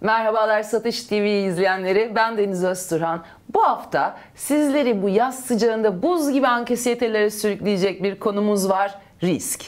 Merhabalar Satış TV izleyenleri. Ben Deniz Özturhan. Bu hafta sizleri bu yaz sıcağında buz gibi anksiyetelere sürükleyecek bir konumuz var. Risk.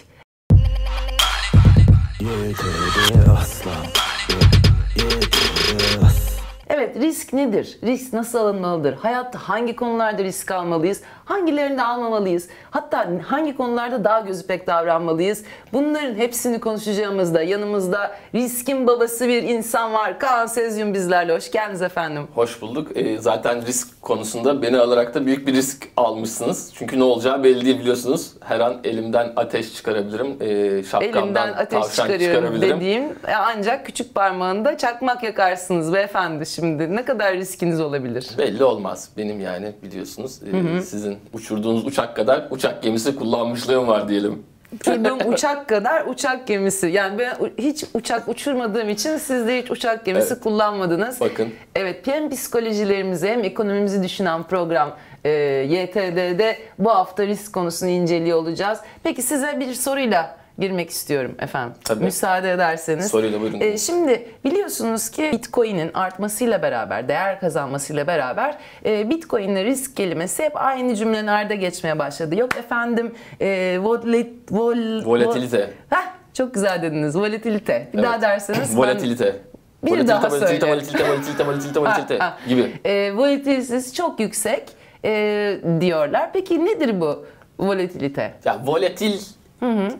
Evet risk nedir? Risk nasıl alınmalıdır? Hayatta hangi konularda risk almalıyız? Hangilerinde almamalıyız? Hatta hangi konularda daha gözü pek davranmalıyız? Bunların hepsini konuşacağımızda yanımızda riskin babası bir insan var. Kaan Sezyum bizlerle. Hoş geldiniz efendim. Hoş bulduk. Ee, zaten risk konusunda beni alarak da büyük bir risk almışsınız. Çünkü ne olacağı belli değil biliyorsunuz. Her an elimden ateş çıkarabilirim. Ee, şapkamdan Elimden ateş çıkarıyorum çıkarabilirim. dediğim e, ancak küçük parmağında çakmak yakarsınız beyefendi şimdi. Ne kadar riskiniz olabilir? Belli olmaz. Benim yani biliyorsunuz ee, sizin uçurduğunuz uçak kadar uçak gemisi kullanmışlığım var diyelim. Uçurduğum uçak kadar uçak gemisi. Yani ben hiç uçak uçurmadığım için siz de hiç uçak gemisi Evet. kullanmadınız. Bakın. Evet hem psikolojilerimizi hem ekonomimizi düşünen program e, YTD'de bu hafta risk konusunu inceliyor olacağız. Peki size bir soruyla girmek istiyorum efendim. Tabii. Müsaade ederseniz. Soruyla buyurun. E, şimdi biliyorsunuz ki Bitcoin'in artmasıyla beraber, değer kazanmasıyla beraber e, Bitcoin'le risk kelimesi hep aynı cümlelerde geçmeye başladı. Yok efendim e, volet, vol, Volatilite. Heh, çok güzel dediniz. Volatilite. Bir daha Evet. derseniz. ben- Volatilite. Bir volatilite, daha volatilite, söyle. volatilite, volatilite, volatilite, volatilite gibi. E, volatilitesi çok yüksek e, diyorlar. Peki nedir bu volatilite? Ya volatil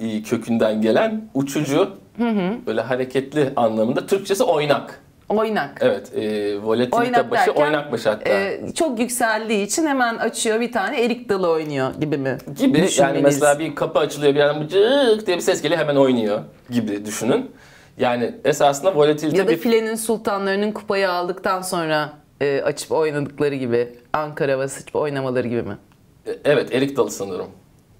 e, kökünden gelen uçucu, böyle hareketli anlamında. Türkçesi oynak. Oynak. Evet, e, volatilite Oynak başı derken, oynak başı hatta. e, çok yükseldiği için hemen açıyor bir tane erik dalı oynuyor gibi mi? gibi yani mesela bir kapı açılıyor bir yerden cık diye bir ses geliyor hemen oynuyor gibi düşünün. Yani esasında volatilite Ya da bir filenin sultanlarının kupayı aldıktan sonra e, açıp oynadıkları gibi Ankara açıp oynamaları gibi mi? evet Erik Dalı sanırım.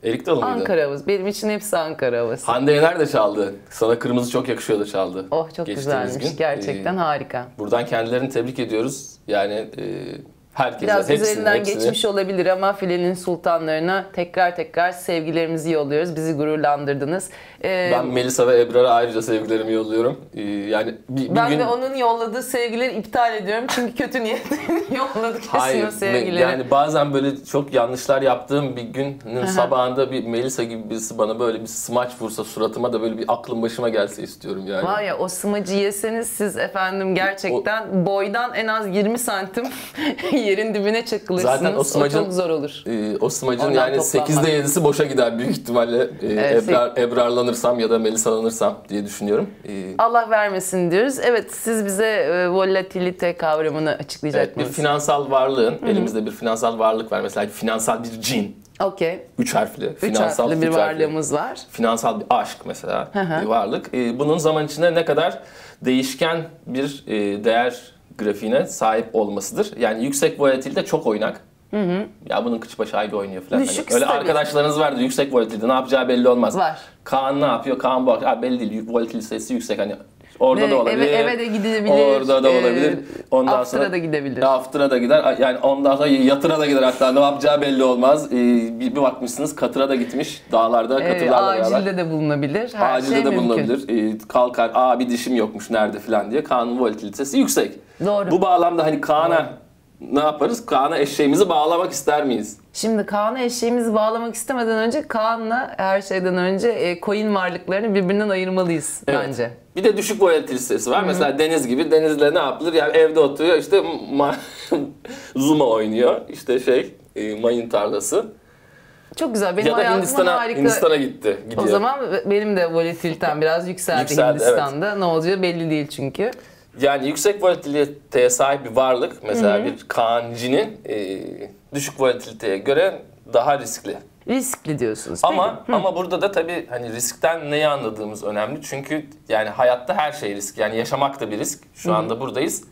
Erik Dalı mıydı? Ankara havası. Benim için hepsi Ankara havası. Hande Yener de çaldı. Sana kırmızı çok yakışıyordu çaldı. Oh çok Geçtiğimiz güzelmiş. gün. Gerçekten Ee, harika. buradan kendilerini tebrik ediyoruz. Yani e, herkese, Biraz hepsine, üzerinden hepsine. geçmiş olabilir ama filenin sultanlarına tekrar tekrar sevgilerimizi yolluyoruz. Bizi gururlandırdınız. Ee, Ben Melisa ve Ebrar'a ayrıca sevgilerimi yolluyorum. Ee, yani bir, bir ben gün... de onun yolladığı sevgileri iptal ediyorum. Çünkü kötü niyetle yolladı kesin Hayır, o sevgileri. yani bazen böyle çok yanlışlar yaptığım bir günün sabahında bir Melisa gibi birisi bana böyle bir smaç vursa suratıma da böyle bir aklım başıma gelse istiyorum yani. Var ya o smacı yeseniz siz efendim gerçekten boydan en az 20 santim yerin dibine çakılırsınız. Zaten o smacın- çok zor olur. Ee, o smacın Ondan yani toplanmak. 8'de 7'si boşa gider büyük ihtimalle. Ee, Evet, Ebrar, Ebrarlanırsam ya da Melisa'lanırsam diye düşünüyorum. Ee, Allah vermesin diyoruz. Evet siz bize e, volatilite kavramını açıklayacak evet, bir mısınız? finansal varlığın, elimizde bir finansal varlık var. Mesela finansal bir cin. Okey. Üç harfli. Üç finansal harfli bir üç harfli. varlığımız var. finansal bir aşk mesela hı. bir varlık. Ee, bunun zaman içinde ne kadar değişken bir e, değer grafiğine sahip olmasıdır. Yani yüksek volatilite çok oynak. Ya bunun kıç başı ay bir oynuyor falan. Hani Düşük öyle stabil. arkadaşlarınız vardı yüksek volatilite ne yapacağı belli olmaz. Var. Kaan ne yapıyor? Kaan bu ha, belli değil. Volatilitesi yüksek hani orada Ve da olabilir. eve- eve de gidebilir, Orada da e, olabilir. Ondan after'a sonra da gidebilir. After'a da gider. Yani ondan sonra yatıra da gider hatta ne yapacağı belli olmaz. Ee, bir, bir bakmışsınız katıra da gitmiş dağlarda katırlarla beraber. acilde de bulunabilir. Her Acilde şey de mümkün. bulunabilir. Ee, kalkar, aa bir dişim yokmuş nerede falan diye. Kaan'ın volatilitesi yüksek. Doğru. Bu bağlamda hani Kaan'a ne yaparız? Kaan'a eşeğimizi bağlamak ister miyiz? Şimdi Kaan'a eşeğimizi bağlamak istemeden önce Kaan'la her şeyden önce e, coin varlıklarını birbirinden ayırmalıyız Evet. bence. Bir de düşük volatilitesi var. Mesela Deniz gibi. Deniz'le ne yapılır? Yani evde oturuyor işte ma- Zuma oynuyor. İşte şey e, mayın tarlası. Çok güzel. Benim ya da Hindistan'a harika. Hindistan'a gitti. Gidiyor. O zaman benim de volatilitem biraz yükseldi, Yükseldi, Hindistan'da. Ne olacağı belli değil çünkü. Yani yüksek volatiliteye sahip bir varlık mesela bir kancinin e, düşük volatiliteye göre daha riskli. Riskli diyorsunuz. Ama ama burada da tabii hani riskten neyi anladığımız önemli. Çünkü yani hayatta her şey risk. Yani yaşamak da bir risk. Şu anda buradayız.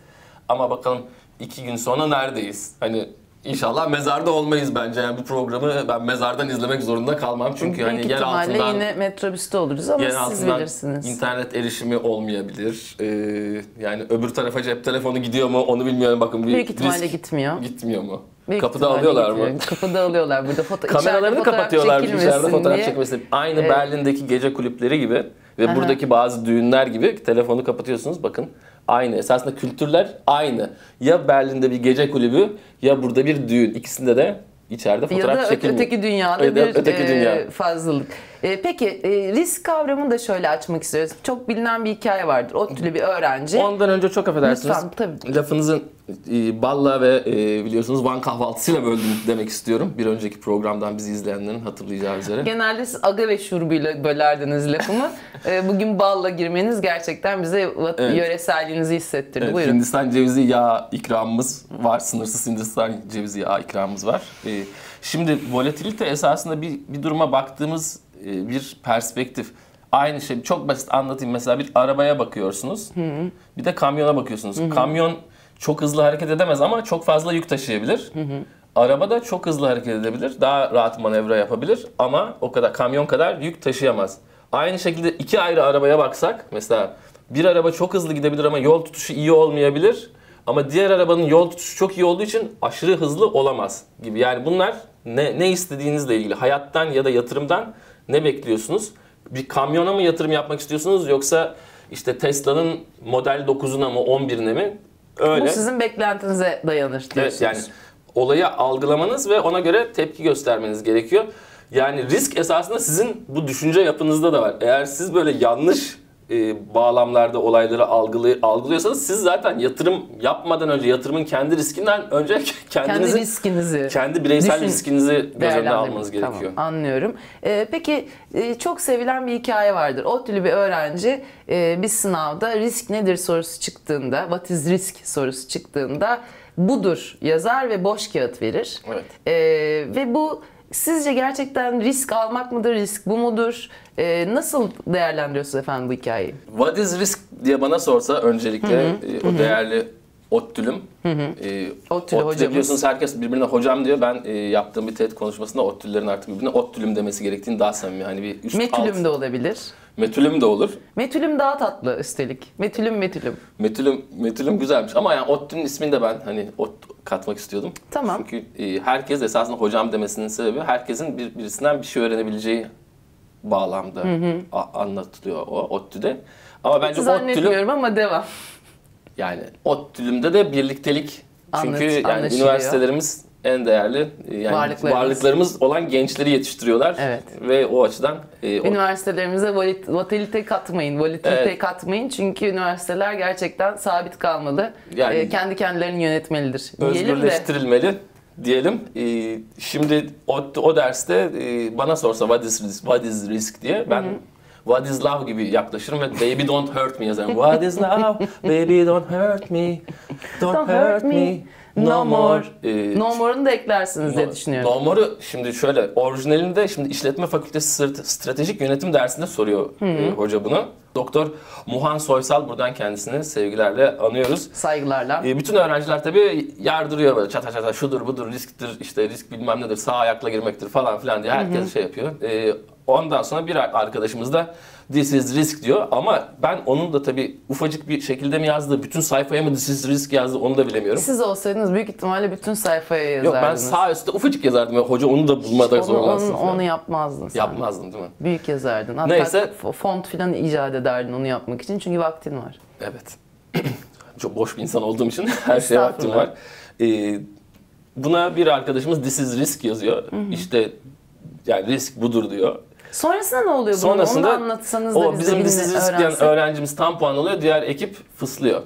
Ama bakalım iki gün sonra neredeyiz? Hani inşallah mezarda olmayız bence. Yani bu programı ben mezardan izlemek zorunda kalmam. Çünkü Büyük hani yer altından yine metrobüste oluruz ama yer siz bilirsiniz. internet erişimi olmayabilir. Ee, yani öbür tarafa cep telefonu gidiyor mu onu bilmiyorum. Bakın bir Büyük ihtimalle risk gitmiyor. gitmiyor mu? Büyük Kapıda alıyorlar mı? gitmiyor. Kapıda alıyorlar. Burada foto Kameralarını kapatıyorlar içeride fotoğraf diye. çekmesi. Aynı Evet. Berlin'deki gece kulüpleri gibi Ve Aha. buradaki bazı düğünler gibi telefonu kapatıyorsunuz bakın. Aynı. Esasında kültürler aynı. Ya Berlin'de bir gece kulübü ya burada bir düğün. İkisinde de içeride Ya fotoğraf da ö- çekilmiyor. öteki dünyada Ya da bir öteki e, dünya. fazlalık. E, peki e, risk kavramını da şöyle açmak istiyoruz. Çok bilinen bir hikaye vardır. ODTÜ'lü bir öğrenci. Ondan önce çok affedersiniz. Lütfen, tabii. Lafınızın e, balla ve e, biliyorsunuz Van kahvaltısıyla böldüm demek istiyorum. Bir önceki programdan bizi izleyenlerin hatırlayacağı üzere. Genelde siz aga ve şurubuyla bölerdiniz lafımı. E, bugün balla girmeniz gerçekten bize Evet. yöreselliğinizi hissettirdi. Evet, Buyurun. Hindistan cevizi yağ ikramımız var. Sınırsız Hindistan cevizi yağ ikramımız var. Ee, şimdi volatilite esasında bir, bir duruma baktığımız e, bir perspektif. Aynı şey çok basit anlatayım. Mesela bir arabaya bakıyorsunuz. Bir de kamyona bakıyorsunuz. Kamyon çok hızlı hareket edemez ama çok fazla yük taşıyabilir. Araba da çok hızlı hareket edebilir. Daha rahat manevra yapabilir ama o kadar kamyon kadar yük taşıyamaz. Aynı şekilde iki ayrı arabaya baksak mesela bir araba çok hızlı gidebilir ama yol tutuşu iyi olmayabilir. Ama diğer arabanın yol tutuşu çok iyi olduğu için aşırı hızlı olamaz gibi. Yani bunlar ne, ne istediğinizle ilgili. Hayattan ya da yatırımdan ne bekliyorsunuz? Bir kamyona mı yatırım yapmak istiyorsunuz yoksa işte Tesla'nın Model 9'una mı 11'ine mi? Öyle. Bu sizin beklentinize dayanır diyorsunuz. Evet yani olayı algılamanız ve ona göre tepki göstermeniz gerekiyor. Yani risk esasında sizin bu düşünce yapınızda da var. Eğer siz böyle yanlış e, bağlamlarda olayları algılay- algılıyorsanız siz zaten yatırım yapmadan önce yatırımın kendi riskinden önce Kendi kendinizi riskinizi kendi bireysel düşün- riskinizi göz önüne almanız gerekiyor. Tamam, anlıyorum. Ee, peki e, çok sevilen bir hikaye vardır. ODTÜ'lü bir öğrenci e, bir sınavda risk nedir sorusu çıktığında, what is risk sorusu çıktığında budur yazar ve boş kağıt verir. Evet. Ee, ve bu sizce gerçekten risk almak mıdır, risk bu mudur? Ee, nasıl değerlendiriyorsunuz efendim bu hikayeyi? What is risk diye bana sorsa öncelikle e, o değerli ODTÜ'lüm. E, ODTÜ'lü hocamız. biliyorsunuz herkes birbirine hocam diyor. Ben e, yaptığım bir TED konuşmasında ODTÜ'lerin artık birbirine ODTÜ'lüm demesi gerektiğini daha samimi. Hani bir üst Metülüm alt. de olabilir. Metülüm de olur. Metülüm daha tatlı üstelik. Metülüm metülüm. Metülüm, metülüm güzelmiş ama yani ODTÜ'nün ismini de ben hani OT katmak istiyordum. Tamam. Çünkü e, herkes esasında hocam demesinin sebebi herkesin bir, birisinden bir şey öğrenebileceği bağlamda a- anlatılıyor o ODTÜ'de. Ama bence Zannetmiyorum ama devam. Yani ODTÜ'lümde de birliktelik. Çünkü Anlat- yani anlaşılıyor. üniversitelerimiz en değerli e, yani Varlıklarımız. varlıklarımız olan gençleri yetiştiriyorlar. Evet. Ve o açıdan e, o- Üniversitelerimize volatilite katmayın, volatilite Evet. katmayın çünkü üniversiteler gerçekten sabit kalmalı. Yani- Ee, kendi kendilerini yönetmelidir. Diyelim de özgürleştirilmeli diyelim. E, şimdi o, o derste e, bana sorsa what is risk, what is risk diye ben What is love gibi yaklaşırım ve baby don't hurt me yazarım. What is love? Baby don't hurt me. Don't, Don't hurt me. No more. E, no more'unu da eklersiniz diye düşünüyorum. Nomor'u şimdi şöyle orijinalinde şimdi işletme fakültesi Strate- stratejik yönetim dersinde soruyor e, hoca bunu. Doktor Muhan Soysal buradan kendisini sevgilerle anıyoruz. Saygılarla. E, bütün öğrenciler tabii yardırıyor böyle çata çata şudur budur risktir işte risk bilmem nedir sağ ayakla girmektir falan filan diye herkes şey yapıyor. E, ondan sonra bir arkadaşımız da this is risk diyor ama ben onun da tabii ufacık bir şekilde mi yazdı bütün sayfaya mı this is risk yazdı onu da bilemiyorum. Siz olsaydınız büyük ihtimalle bütün sayfaya Yok yazardınız. ben sağ üstte ufacık yazardım hoca onu da bulmada zorlansın. onu, onu yapmazdın sen. Yapmazdım değil mi? Büyük yazardın. Hatta Neyse. font filan icat ederdin onu yapmak için çünkü vaktin var. Evet. Çok boş bir insan olduğum için her şeye vaktim var. Ee, buna bir arkadaşımız this is risk yazıyor. İşte yani risk budur diyor. Sonrasında ne oluyor bunun? Sonrasında Onu anlatsanız da o biz bizim öğrensek. öğrencimiz tam puan alıyor. Diğer ekip fıslıyor.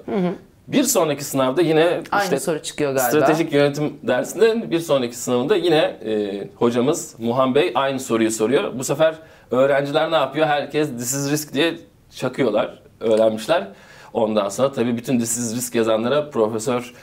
Bir sonraki sınavda yine Aynı işte soru çıkıyor galiba. Stratejik yönetim dersinde bir sonraki sınavında yine e, hocamız Muhan Bey aynı soruyu soruyor. Bu sefer öğrenciler ne yapıyor? Herkes this is risk diye çakıyorlar, öğrenmişler. Ondan sonra tabii bütün this is risk yazanlara profesör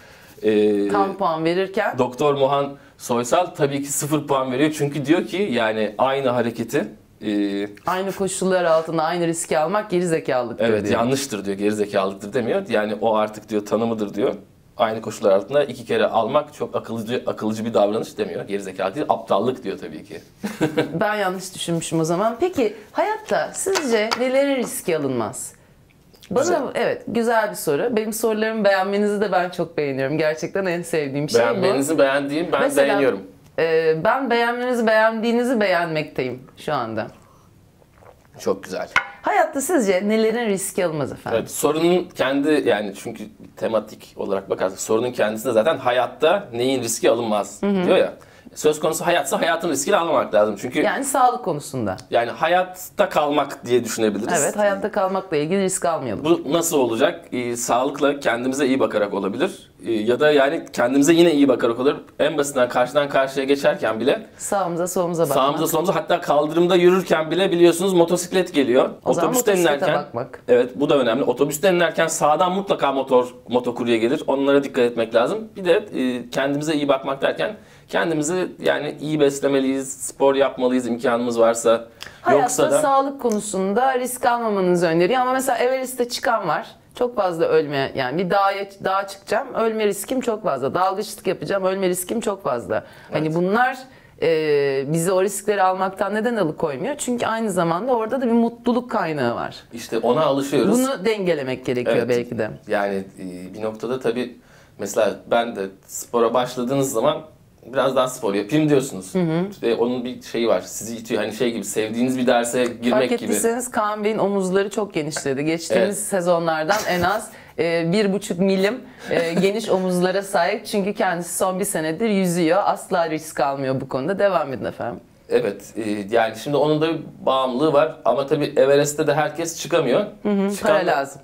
e, Tam puan verirken Doktor Muhan Soysal tabii ki sıfır puan veriyor. Çünkü diyor ki yani aynı hareketi e, aynı koşullar altında aynı riski almak geri zekalılık diyor. Evet diyor. yanlıştır diyor, gerizekalıdır demiyor. Yani o artık diyor tanımıdır diyor. Aynı koşullar altında iki kere almak çok akıllıcı akıllıcı bir davranış demiyor. Gerizekalı değil, aptallık diyor tabii ki. Ben yanlış düşünmüşüm o zaman. Peki hayatta sizce nelere riski alınmaz? Bana Güzel. evet güzel bir soru. Benim sorularımı beğenmenizi de ben çok beğeniyorum. Gerçekten en sevdiğim şey bu. Beğenmenizi beğendiğim ben Mesela- beğeniyorum. Ee, ben beğenmenizi beğendiğinizi beğenmekteyim şu anda. Çok güzel. Hayatta sizce nelerin riski alınmaz efendim? Evet, sorunun kendi yani çünkü tematik olarak bakarsak sorunun kendisinde zaten hayatta neyin riski alınmaz diyor ya. Söz konusu hayatsa hayatın riskini almamak lazım. Çünkü yani, Yani sağlık konusunda. hayatta kalmak diye düşünebiliriz. Evet hayatta kalmakla ilgili risk almayalım. Bu nasıl olacak? Ee, sağlıkla kendimize iyi bakarak olabilir. Ee, ya da yani kendimize yine iyi bakarak olur. En basitinden karşıdan karşıya geçerken bile Sağımıza solumuza bakmak. sağımıza solumuza hatta kaldırımda yürürken bile biliyorsunuz motosiklet geliyor. O Otobüste inerken bakmak. Evet bu da önemli. Otobüste inerken sağdan mutlaka motor motokurye gelir. Onlara dikkat etmek lazım. Bir de e, kendimize iyi bakmak derken kendimizi yani iyi beslemeliyiz, spor yapmalıyız imkanımız varsa. Hayatta Yoksa da sağlık konusunda risk almamanızı öneriyor ama mesela Everest'te çıkan var. Çok fazla ölme yani bir dağa, dağa çıkacağım ölme riskim çok fazla. Dalgıçlık yapacağım ölme riskim çok fazla. Hani bunlar e, bizi o riskleri almaktan neden alıkoymuyor? Çünkü aynı zamanda orada da bir mutluluk kaynağı var. işte ona alışıyoruz. Bunu dengelemek gerekiyor Evet. belki de. Yani e, bir noktada tabii mesela ben de spora başladığınız zaman biraz daha spor yapayım diyorsunuz. Ve onun bir şeyi var. Sizi itiyor. Hani şey gibi sevdiğiniz bir derse girmek Fark gibi. ettiyseniz Kaan Bey'in omuzları çok genişledi. Geçtiğimiz Evet. sezonlardan en az e, bir buçuk milim e, geniş omuzlara sahip. Çünkü kendisi son bir senedir yüzüyor. Asla risk almıyor bu konuda. Devam edin efendim. Evet e, yani şimdi onun da bir bağımlılığı var ama tabii Everest'te de herkes çıkamıyor. Para Çıkanlar- lazım.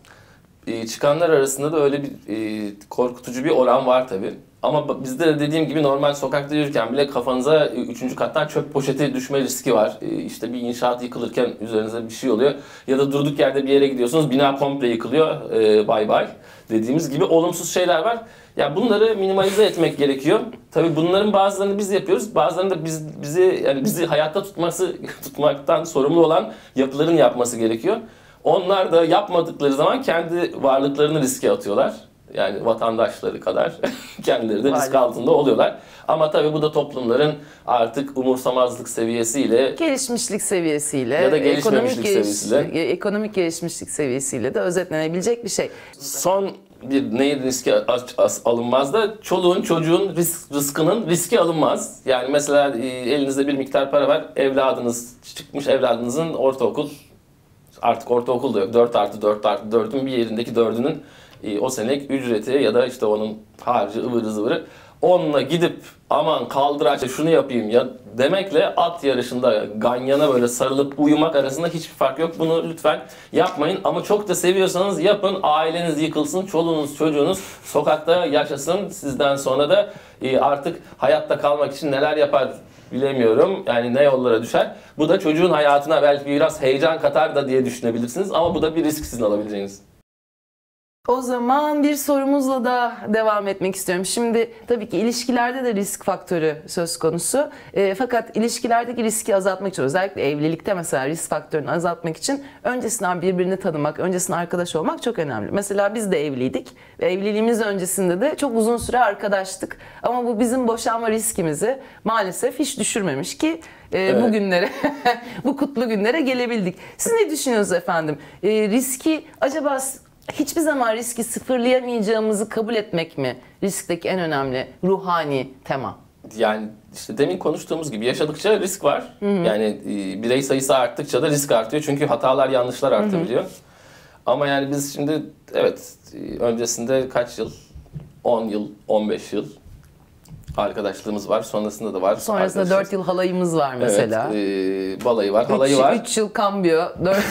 E, çıkanlar arasında da öyle bir e, korkutucu bir oran var tabii. Ama bizde de dediğim gibi normal sokakta yürürken bile kafanıza e, üçüncü kattan çöp poşeti düşme riski var. E, işte bir inşaat yıkılırken üzerinize bir şey oluyor. Ya da durduk yerde bir yere gidiyorsunuz bina komple yıkılıyor. Bay bay dediğimiz gibi olumsuz şeyler var. Ya bunları minimalize etmek gerekiyor. Tabii bunların bazılarını biz yapıyoruz. Bazılarını da biz bizi yani bizi hayatta tutması tutmaktan sorumlu olan yapıların yapması gerekiyor. Onlar da yapmadıkları zaman kendi varlıklarını riske atıyorlar. Yani vatandaşları kadar kendileri de risk altında oluyorlar. Ama tabii bu da toplumların artık umursamazlık seviyesiyle Gelişmişlik seviyesiyle, Ya da gelişmemişlik geliş- seviyesiyle. e, ekonomik gelişmişlik seviyesiyle de özetlenebilecek bir şey. son bir neyin riski alınmaz da çoluğun çocuğun risk, rızkının riski alınmaz. Yani mesela e, elinizde bir miktar para var. Evladınız çıkmış evladınızın ortaokul artık ortaokul da yok. 4 artı 4 artı 4'ün bir yerindeki 4'ünün e, o senek ücreti ya da işte onun harcı ıvırı zıvırı onunla gidip aman kaldıraç şunu yapayım ya demekle at yarışında ganyana böyle sarılıp uyumak arasında hiçbir fark yok. Bunu lütfen yapmayın ama çok da seviyorsanız yapın. Aileniz yıkılsın, çoluğunuz çocuğunuz sokakta yaşasın. Sizden sonra da e, artık hayatta kalmak için neler yapar bilemiyorum. Yani ne yollara düşer. Bu da çocuğun hayatına belki biraz heyecan katar da diye düşünebilirsiniz ama bu da bir risk sizin alabileceğiniz. O zaman bir sorumuzla da devam etmek istiyorum. Şimdi tabii ki ilişkilerde de risk faktörü söz konusu. E, fakat ilişkilerdeki riski azaltmak için özellikle evlilikte mesela risk faktörünü azaltmak için öncesinden birbirini tanımak, öncesinden arkadaş olmak çok önemli. Mesela biz de evliydik ve evliliğimiz öncesinde de çok uzun süre arkadaştık. Ama bu bizim boşanma riskimizi maalesef hiç düşürmemiş ki e, Evet. bugünlere, bu kutlu günlere gelebildik. Siz ne düşünüyorsunuz efendim? E, riski acaba hiçbir zaman riski sıfırlayamayacağımızı kabul etmek mi riskteki en önemli ruhani tema? Yani işte demin konuştuğumuz gibi yaşadıkça risk var. Yani e, birey sayısı arttıkça da risk artıyor. Çünkü hatalar, yanlışlar artabiliyor. Ama yani biz şimdi evet e, öncesinde kaç yıl? 10 yıl, 15 yıl arkadaşlığımız var. Sonrasında da var. Sonrasında arkadaşız. 4 yıl halayımız var mesela. Evet, e, balayı var, halayı var. 3 yıl kambiyo, 4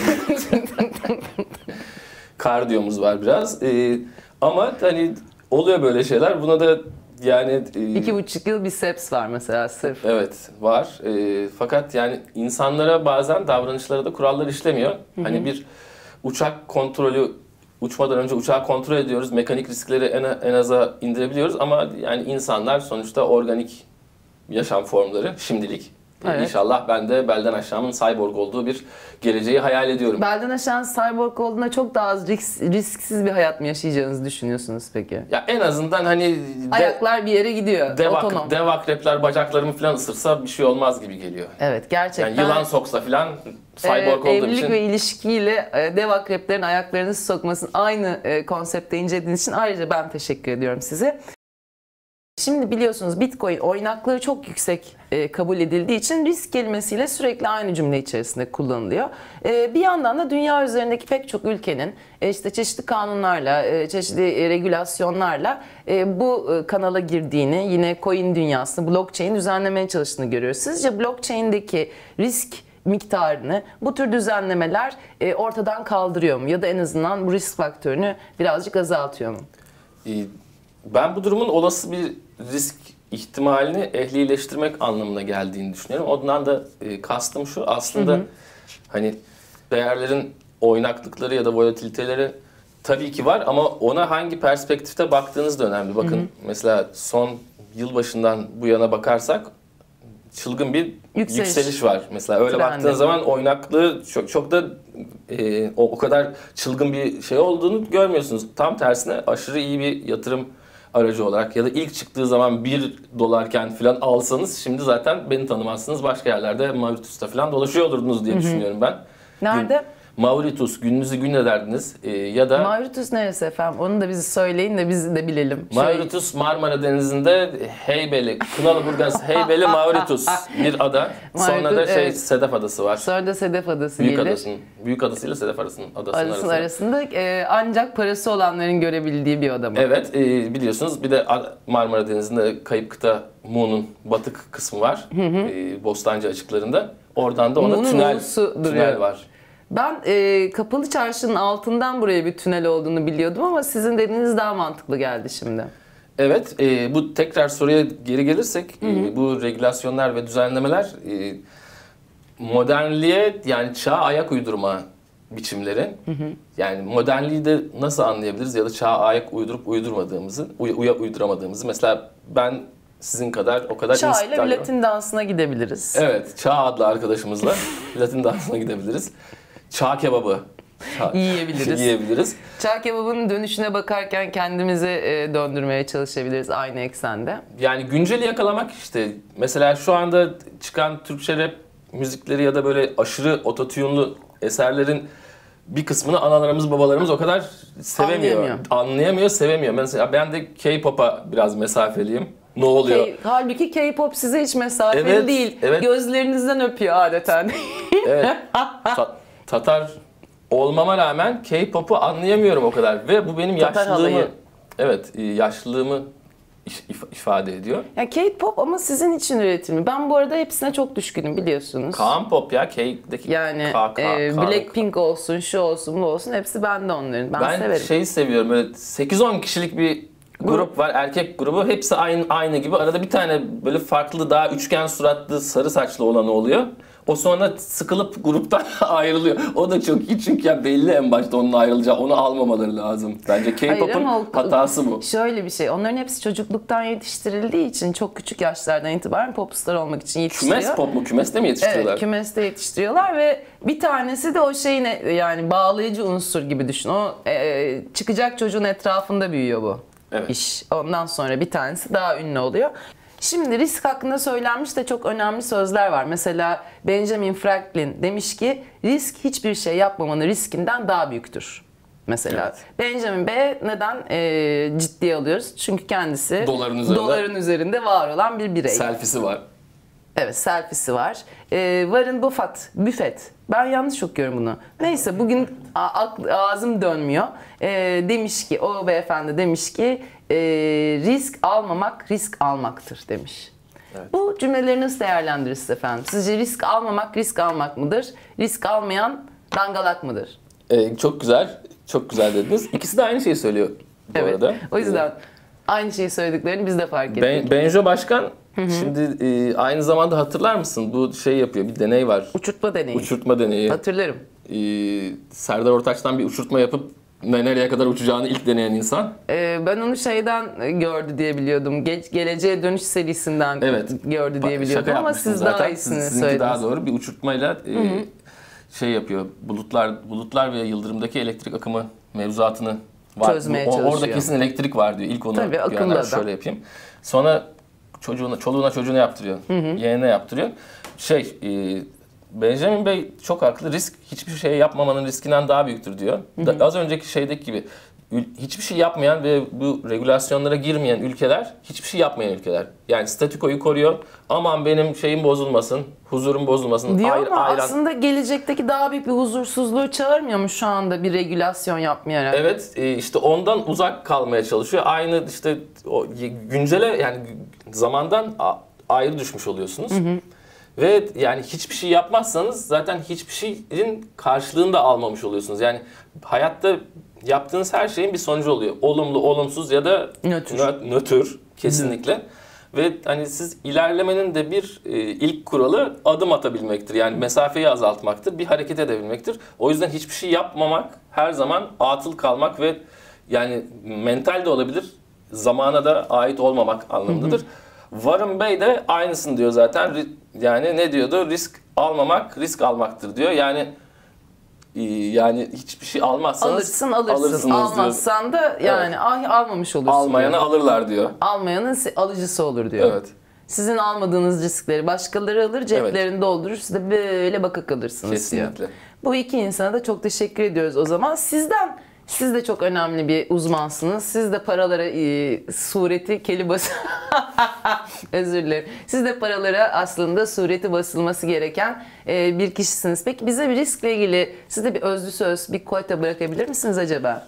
Kardiyomuz var biraz. E, ama hani oluyor böyle şeyler. Buna da yani e, iki buçuk yıl biceps var mesela sırf. Evet var. Ee, fakat yani insanlara bazen davranışlara da kurallar işlemiyor. Hani bir uçak kontrolü uçmadan önce uçağı kontrol ediyoruz. Mekanik riskleri en, en aza indirebiliyoruz ama yani insanlar sonuçta organik yaşam formları şimdilik. Evet. İnşallah ben de belden aşağımın cyborg olduğu bir geleceği hayal ediyorum. Belden aşağı cyborg olduğunda çok daha az risk- risksiz bir hayat mı yaşayacağınızı düşünüyorsunuz peki? Ya en azından hani de, Ayaklar bir yere gidiyor. dev, otonom. dev akrepler bacaklarımı falan ısırsa bir şey olmaz gibi geliyor. Evet gerçekten. Yani yılan soksa falan cyborg Evet, olduğum evlilik için ve ilişkiyle e, dev akreplerin ayaklarını sokmasının aynı e, konsepte incelediğiniz için ayrıca ben teşekkür ediyorum size. Şimdi biliyorsunuz Bitcoin oynaklığı çok yüksek e, kabul edildiği için risk kelimesiyle sürekli aynı cümle içerisinde kullanılıyor. E, bir yandan da dünya üzerindeki pek çok ülkenin e, işte çeşitli kanunlarla, e, çeşitli e, regülasyonlarla e, bu e, kanala girdiğini, yine coin dünyasını, blockchain düzenlemeye çalıştığını görüyoruz. Sizce blockchain'deki risk miktarını bu tür düzenlemeler e, ortadan kaldırıyor mu? Ya da en azından bu risk faktörünü birazcık azaltıyor mu? Ee, Ben bu durumun olası bir risk ihtimalini ehlileştirmek anlamına geldiğini düşünüyorum. Ondan da e, kastım şu aslında hani değerlerin oynaklıkları ya da volatiliteleri tabii ki var ama ona hangi perspektifte baktığınız da önemli. Bakın mesela son yılbaşından bu yana bakarsak çılgın bir Yükseliş. yükseliş, var. Mesela öyle Trendi. baktığın zaman oynaklığı çok, çok da e, o, o kadar çılgın bir şey olduğunu görmüyorsunuz. Tam tersine aşırı iyi bir yatırım aracı olarak ya da ilk çıktığı zaman 1 dolarken falan alsanız şimdi zaten beni tanımazsınız. Başka yerlerde Mauritius'ta falan dolaşıyor olurdunuz diye düşünüyorum ben. Nerede? Gün- Mauritius gününüzü gün ederdiniz e, ya da Mauritius neresi efendim? Onu da bizi söyleyin de biz de bilelim. Şöyle- Mauritius Marmara Denizi'nde Heybeli, Kınalıburgaz Heybeli Mauritius bir ada. Sonra da Mauritius, şey evet. Sedef Adası var. Sonra da Sedef Adası Büyük gelir. adasının, Büyük adasıyla Sedef adasının adasının Arasının arasında. arasında e, ancak parası olanların görebildiği bir oda mı? Evet, e, biliyorsunuz bir de Marmara Denizi'nde Kayıp Kıta Muğ'un batık kısmı var. E, Bostancı açıklarında. Oradan da ona tünel, tünel var. Ben e, kapalı çarşının altından buraya bir tünel olduğunu biliyordum ama sizin dediğiniz daha mantıklı geldi şimdi. Evet, e, bu tekrar soruya geri gelirsek e, bu regülasyonlar ve düzenlemeler e, modernliğe yani çağa ayak uydurma biçimleri. Yani modernliği de nasıl anlayabiliriz ya da çağa ayak uydurup uydurmadığımızı, uy- uya uyduramadığımızı. Mesela ben sizin kadar o kadar Çağ ile Latin dansına gidebiliriz. Evet, Çağ adlı arkadaşımızla Latin dansına gidebiliriz. Çağ kebabı Yiyebiliriz. yiyebiliriz. Çağ kebabının dönüşüne bakarken kendimizi e, döndürmeye çalışabiliriz aynı eksende. Yani günceli yakalamak işte. Mesela şu anda çıkan Türkçe rap müzikleri ya da böyle aşırı ototune'lu eserlerin bir kısmını analarımız babalarımız o kadar sevemiyor. Anlayamıyor. Anlayamıyor, sevemiyor. Mesela ben de K-pop'a biraz mesafeliyim. Ne oluyor? K- halbuki K-pop size hiç mesafeli Evet, değil. evet. Gözlerinizden öpüyor adeta. Evet. Ta- Tatar olmama rağmen K-pop'u anlayamıyorum o kadar ve bu benim Tatar yaşlılığımı halayı. evet e, yaşlılığımı if- if- ifade ediyor. ya K-pop ama sizin için üretimi. Ben bu arada hepsine çok düşkünüm biliyorsunuz. Kaan Pop ya K'deki Yani K, K, e, Blackpink olsun, şu olsun, bu olsun hepsi bende onların. Ben, Ben severim. şeyi seviyorum böyle 8-10 kişilik bir grup var erkek grubu hepsi aynı aynı gibi arada bir tane böyle farklı daha üçgen suratlı sarı saçlı olanı oluyor. O sonra sıkılıp gruptan ayrılıyor. O da çok iyi çünkü ya belli en başta onun ayrılacağı. Onu almamaları lazım. Bence K-pop'un hatası bu. Şöyle bir şey, onların hepsi çocukluktan yetiştirildiği için çok küçük yaşlardan itibaren popstar olmak için yetiştiriyor. Kümes pop mu? Kümeste mi yetiştiriyorlar? Evet, kümeste yetiştiriyorlar ve bir tanesi de o şeyin yani bağlayıcı unsur gibi düşün. O e, çıkacak çocuğun etrafında büyüyor bu Evet. iş. Ondan sonra bir tanesi daha ünlü oluyor. Şimdi risk hakkında söylenmiş de çok önemli sözler var. Mesela Benjamin Franklin demiş ki risk hiçbir şey yapmamanın riskinden daha büyüktür. Mesela Evet. Benjamin Bey neden e, ciddiye alıyoruz? Çünkü kendisi Doların üzerinde. doların üzerinde var olan bir birey. Selfie'si var. Evet selfiesi var. Ee, Warren Buffett, Buffett. Ben yanlış okuyorum bunu. Neyse bugün ağzım dönmüyor. Ee, demiş ki, o beyefendi demiş ki e, risk almamak risk almaktır demiş. Evet. Bu cümleleri nasıl değerlendirirsiniz efendim? Sizce risk almamak risk almak mıdır? Risk almayan dangalak mıdır? Ee, çok güzel. Çok güzel dediniz. İkisi de aynı şeyi söylüyor bu evet. arada. O yüzden aynı şeyi söylediklerini biz de fark ettik. Ben, Benjo Başkan şimdi e, aynı zamanda hatırlar mısın? Bu şey yapıyor. Bir deney var. Uçurtma deneyi. Uçurtma deneyi. Hatırlarım. Ee, Serdar Ortaç'tan bir uçurtma yapıp nereye kadar uçacağını ilk deneyen insan. Ee, ben onu şeyden gördü diye biliyordum. Ge- Geleceğe Dönüş serisinden Evet. gördü diye biliyordum ama siz zaten. daha iyisini Siz- söylediniz. daha doğru. Bir uçurtmayla e, şey yapıyor. Bulutlar bulutlar ve yıldırımdaki elektrik akımı mevzuatını var. Çözmeye O- Orada çalışıyor. kesin elektrik var diyor. İlk onu Tabii, diyor. akıllı "Ben adam." şöyle yapayım. Sonra çocuğuna, çoluğuna çocuğuna yaptırıyor. Yeğenine yaptırıyor. Şey, e, Benjamin Bey çok haklı. Risk hiçbir şey yapmamanın riskinden daha büyüktür diyor. Da- az önceki şeydeki gibi hiçbir şey yapmayan ve bu regülasyonlara girmeyen ülkeler hiçbir şey yapmayan ülkeler. Yani statükoyu koruyor. Aman benim şeyim bozulmasın, huzurum bozulmasın. Diyor ayr- ama ayran- aslında gelecekteki daha büyük bir huzursuzluğu çağırmıyor mu şu anda bir regülasyon yapmayarak? Evet e, işte ondan uzak kalmaya çalışıyor. Aynı işte o güncele yani zamandan ayrı düşmüş oluyorsunuz. Ve yani hiçbir şey yapmazsanız zaten hiçbir şeyin karşılığını da almamış oluyorsunuz. Yani hayatta yaptığınız her şeyin bir sonucu oluyor. Olumlu, olumsuz ya da Nötr. nö- nötr kesinlikle. Ve hani siz ilerlemenin de bir e, ilk kuralı adım atabilmektir. Yani mesafeyi azaltmaktır, bir hareket edebilmektir. O yüzden hiçbir şey yapmamak her zaman atıl kalmak ve yani mental de olabilir, zamana da ait olmamak anlamındadır. Warren Bey de aynısını diyor zaten. Yani ne diyordu? Risk almamak, risk almaktır diyor. Yani e, yani hiçbir şey almazsanız Alırsın alırsın. alırsınız diyor. Almazsan da yani ay almamış olursun. Almayanı diyor. alırlar diyor. Almayanın alıcısı olur diyor. Evet. Sizin almadığınız riskleri başkaları alır, ceplerini doldurur, siz de böyle baka kalırsınız diyor. Kesinlikle. Bu iki insana da çok teşekkür ediyoruz o zaman. Sizden siz de çok önemli bir uzmansınız. Siz de paralara e, sureti keli bas Özür dilerim. Siz de paralara aslında sureti basılması gereken e, bir kişisiniz. Peki bize bir riskle ilgili size bir özlü söz, bir koyta bırakabilir misiniz acaba?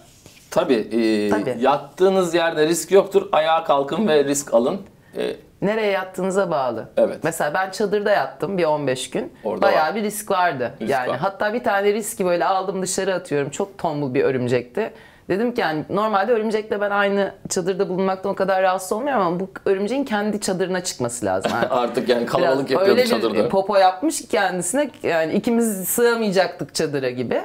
Tabii, e, Tabii. yattığınız yerde risk yoktur. Ayağa kalkın ve risk alın. E, Nereye yattığınıza bağlı. Evet. Mesela ben çadırda yattım bir 15 gün. Orada Bayağı var. bir risk vardı. Risk yani var. hatta bir tane riski böyle aldım dışarı atıyorum. Çok tombul bir örümcekti. Dedim ki yani normalde örümcekle ben aynı çadırda bulunmaktan o kadar rahatsız olmuyorum ama bu örümceğin kendi çadırına çıkması lazım. Yani artık yani kalabalık yapıyordu öyle çadırda. bir popo yapmış ki kendisine yani ikimiz sığamayacaktık çadıra gibi.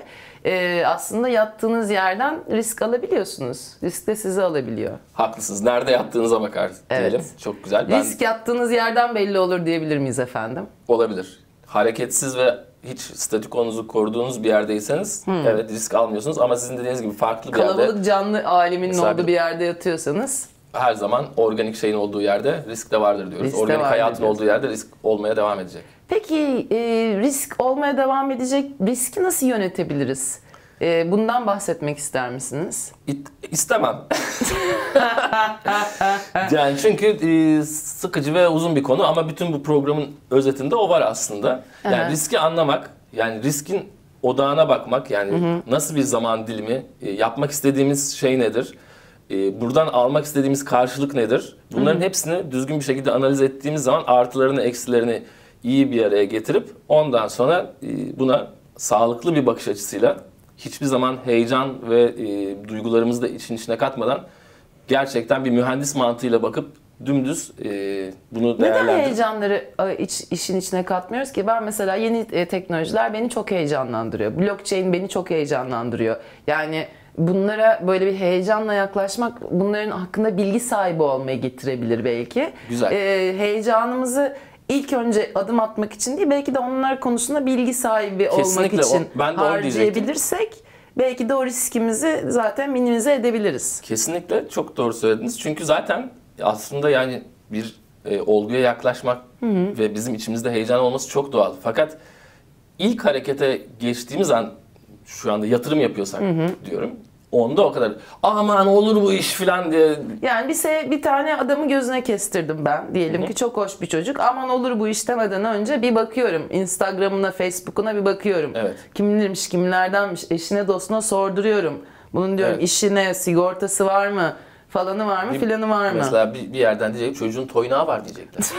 Ee, aslında yattığınız yerden risk alabiliyorsunuz. Risk de sizi alabiliyor. Haklısınız. Nerede yattığınıza bakar Evet. diyelim. Çok güzel. Ben Risk yattığınız yerden belli olur diyebilir miyiz efendim? olabilir. Hareketsiz ve hiç statikonuzu koruduğunuz bir yerdeyseniz evet risk almıyorsunuz ama sizin dediğiniz gibi farklı bir yerde Kalabalık canlı aleminin olduğu bir yerde yatıyorsanız her zaman organik şeyin olduğu yerde risk de vardır diyoruz. Risk organik hayatın diyoruz. olduğu yerde risk olmaya devam edecek. Peki e, risk olmaya devam edecek riski nasıl yönetebiliriz? E, bundan bahsetmek ister misiniz? İt- istemem. yani çünkü e, sıkıcı ve uzun bir konu ama bütün bu programın özetinde o var aslında. Yani Aha. riski anlamak, yani riskin odağına bakmak, yani nasıl bir zaman dilimi, e, yapmak istediğimiz şey nedir? E, buradan almak istediğimiz karşılık nedir? Bunların hepsini düzgün bir şekilde analiz ettiğimiz zaman artılarını, eksilerini iyi bir araya getirip ondan sonra e, buna sağlıklı bir bakış açısıyla hiçbir zaman heyecan ve e, duygularımızı da için içine katmadan gerçekten bir mühendis mantığıyla bakıp dümdüz e, bunu Neden değerlendirip heyecanları e, iç, işin içine katmıyoruz ki? Ben mesela yeni e, teknolojiler beni çok heyecanlandırıyor. Blockchain beni çok heyecanlandırıyor. Yani bunlara böyle bir heyecanla yaklaşmak bunların hakkında bilgi sahibi olmayı getirebilir belki. Güzel. E, heyecanımızı ilk önce adım atmak için değil belki de onlar konusunda bilgi sahibi olmak Kesinlikle o- için ben de harcayabilirsek belki de o riskimizi zaten minimize edebiliriz. kesinlikle çok doğru söylediniz. Çünkü zaten aslında yani bir e, olguya yaklaşmak ve bizim içimizde heyecan olması çok doğal. Fakat ilk harekete geçtiğimiz an şu anda yatırım yapıyorsak diyorum. Onda o kadar aman olur bu iş falan diye Yani bir, se- bir tane adamı gözüne kestirdim ben. Diyelim ki çok hoş bir çocuk. Aman olur bu iş demeden önce bir bakıyorum. Instagram'ına, Facebook'una bir bakıyorum. Evet. Kimlermiş, kimlerdenmiş, eşine dostuna sorduruyorum. Bunun diyorum Evet. işine, sigortası var mı? Falanı var mı, Bir- filanı var mı? Mesela bir, bir yerden diyecek çocuğun toynağı var diyecekler.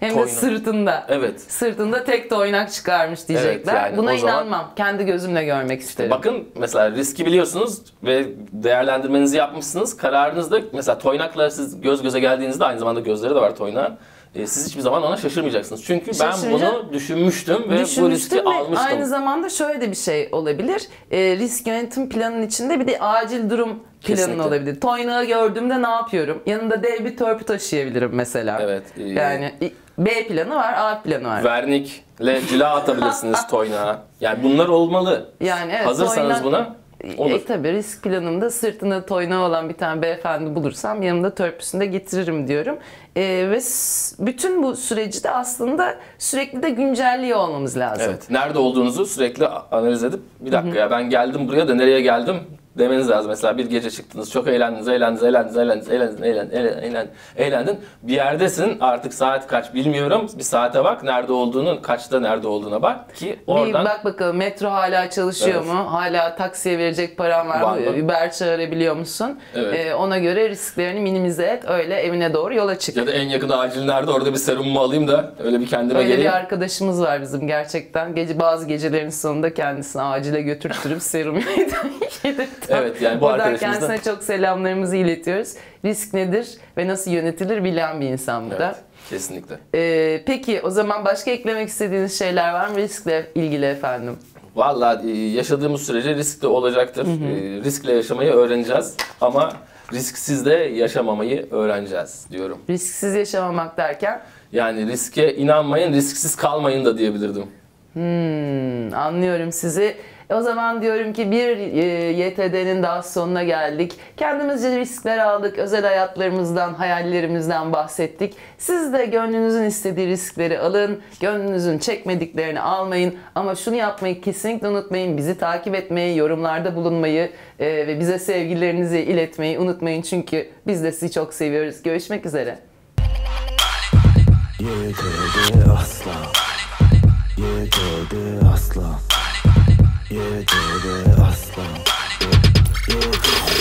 Hem de toynak. sırtında. Evet. Sırtında tek toynak çıkarmış diyecekler. yani Buna o zaman- inanmam. Kendi gözümle görmek isterim. Bakın mesela riski biliyorsunuz ve değerlendirmenizi yapmışsınız. Kararınızda mesela toynakla siz göz göze geldiğinizde aynı zamanda gözleri de var toynağın. E, siz hiçbir zaman ona şaşırmayacaksınız. Çünkü ben bunu düşünmüştüm ve bu riski Düşünmüştüm ve almıştım. aynı zamanda şöyle de bir şey olabilir. E, risk yönetim planının içinde bir de acil durum planın Kesinlikle. olabilir. Toynağı gördüğümde ne yapıyorum? Yanında dev bir törpü taşıyabilirim mesela. Evet, e, Yani B planı var, A planı var. Vernikle cila atabilirsiniz toynağa. Yani bunlar olmalı. Yani evet, Hazırsanız toynak- buna olur. E, tabii risk planımda sırtında toynağı olan bir tane beyefendi bulursam yanımda törpüsünü de getiririm diyorum. E, ve bütün bu süreci de aslında sürekli de güncelliyor olmamız lazım. Evet. Nerede olduğunuzu sürekli analiz edip bir dakika ya ben geldim buraya da nereye geldim demeniz lazım. Mesela bir gece çıktınız, çok eğlendiniz, eğlendiniz, eğlendiniz, eğlendiniz, eğlendiniz, eğlendiniz, eğlendin, eğlendin. Bir yerdesin, artık saat kaç bilmiyorum. Bir saate bak, nerede olduğunu, kaçta nerede olduğuna bak ki oradan... Bir bak bakalım metro hala çalışıyor Evet. mu? Hala taksiye verecek paran var, mı? Uber çağırabiliyor musun? Evet. Ee, ona göre risklerini minimize et. Öyle evine doğru yola çık. Ya da en yakın acil nerede orada bir serumumu alayım da öyle bir kendime Öyle geleyim. bir arkadaşımız var bizim gerçekten. Gece bazı gecelerin sonunda kendisini acile götürtürüp serum yedirten. Evet, yani bu Buradan arkadaşımızdan- kendisine çok selamlarımızı iletiyoruz. Risk nedir ve nasıl yönetilir bilen bir insan bu da. Evet, kesinlikle. Ee, peki o zaman başka eklemek istediğiniz şeyler var mı riskle ilgili efendim? Vallahi e, yaşadığımız sürece risk de olacaktır. E, Riskle yaşamayı öğreneceğiz ama risksiz de yaşamamayı öğreneceğiz diyorum. Risksiz yaşamamak derken Yani riske inanmayın, risksiz kalmayın da diyebilirdim. Hmm, anlıyorum sizi. E, O zaman diyorum ki bir e, YTD'nin daha sonuna geldik. Kendimizce riskler aldık. Özel hayatlarımızdan, hayallerimizden bahsettik. Siz de gönlünüzün istediği riskleri alın. Gönlünüzün çekmediklerini almayın. Ama şunu yapmayı kesinlikle unutmayın. Bizi takip etmeyi, yorumlarda bulunmayı e, ve bize sevgilerinizi iletmeyi unutmayın. Çünkü biz de sizi çok seviyoruz. Görüşmek üzere. YTD asla YTD asla yeah, yeah, aslan. Yeah, yeah.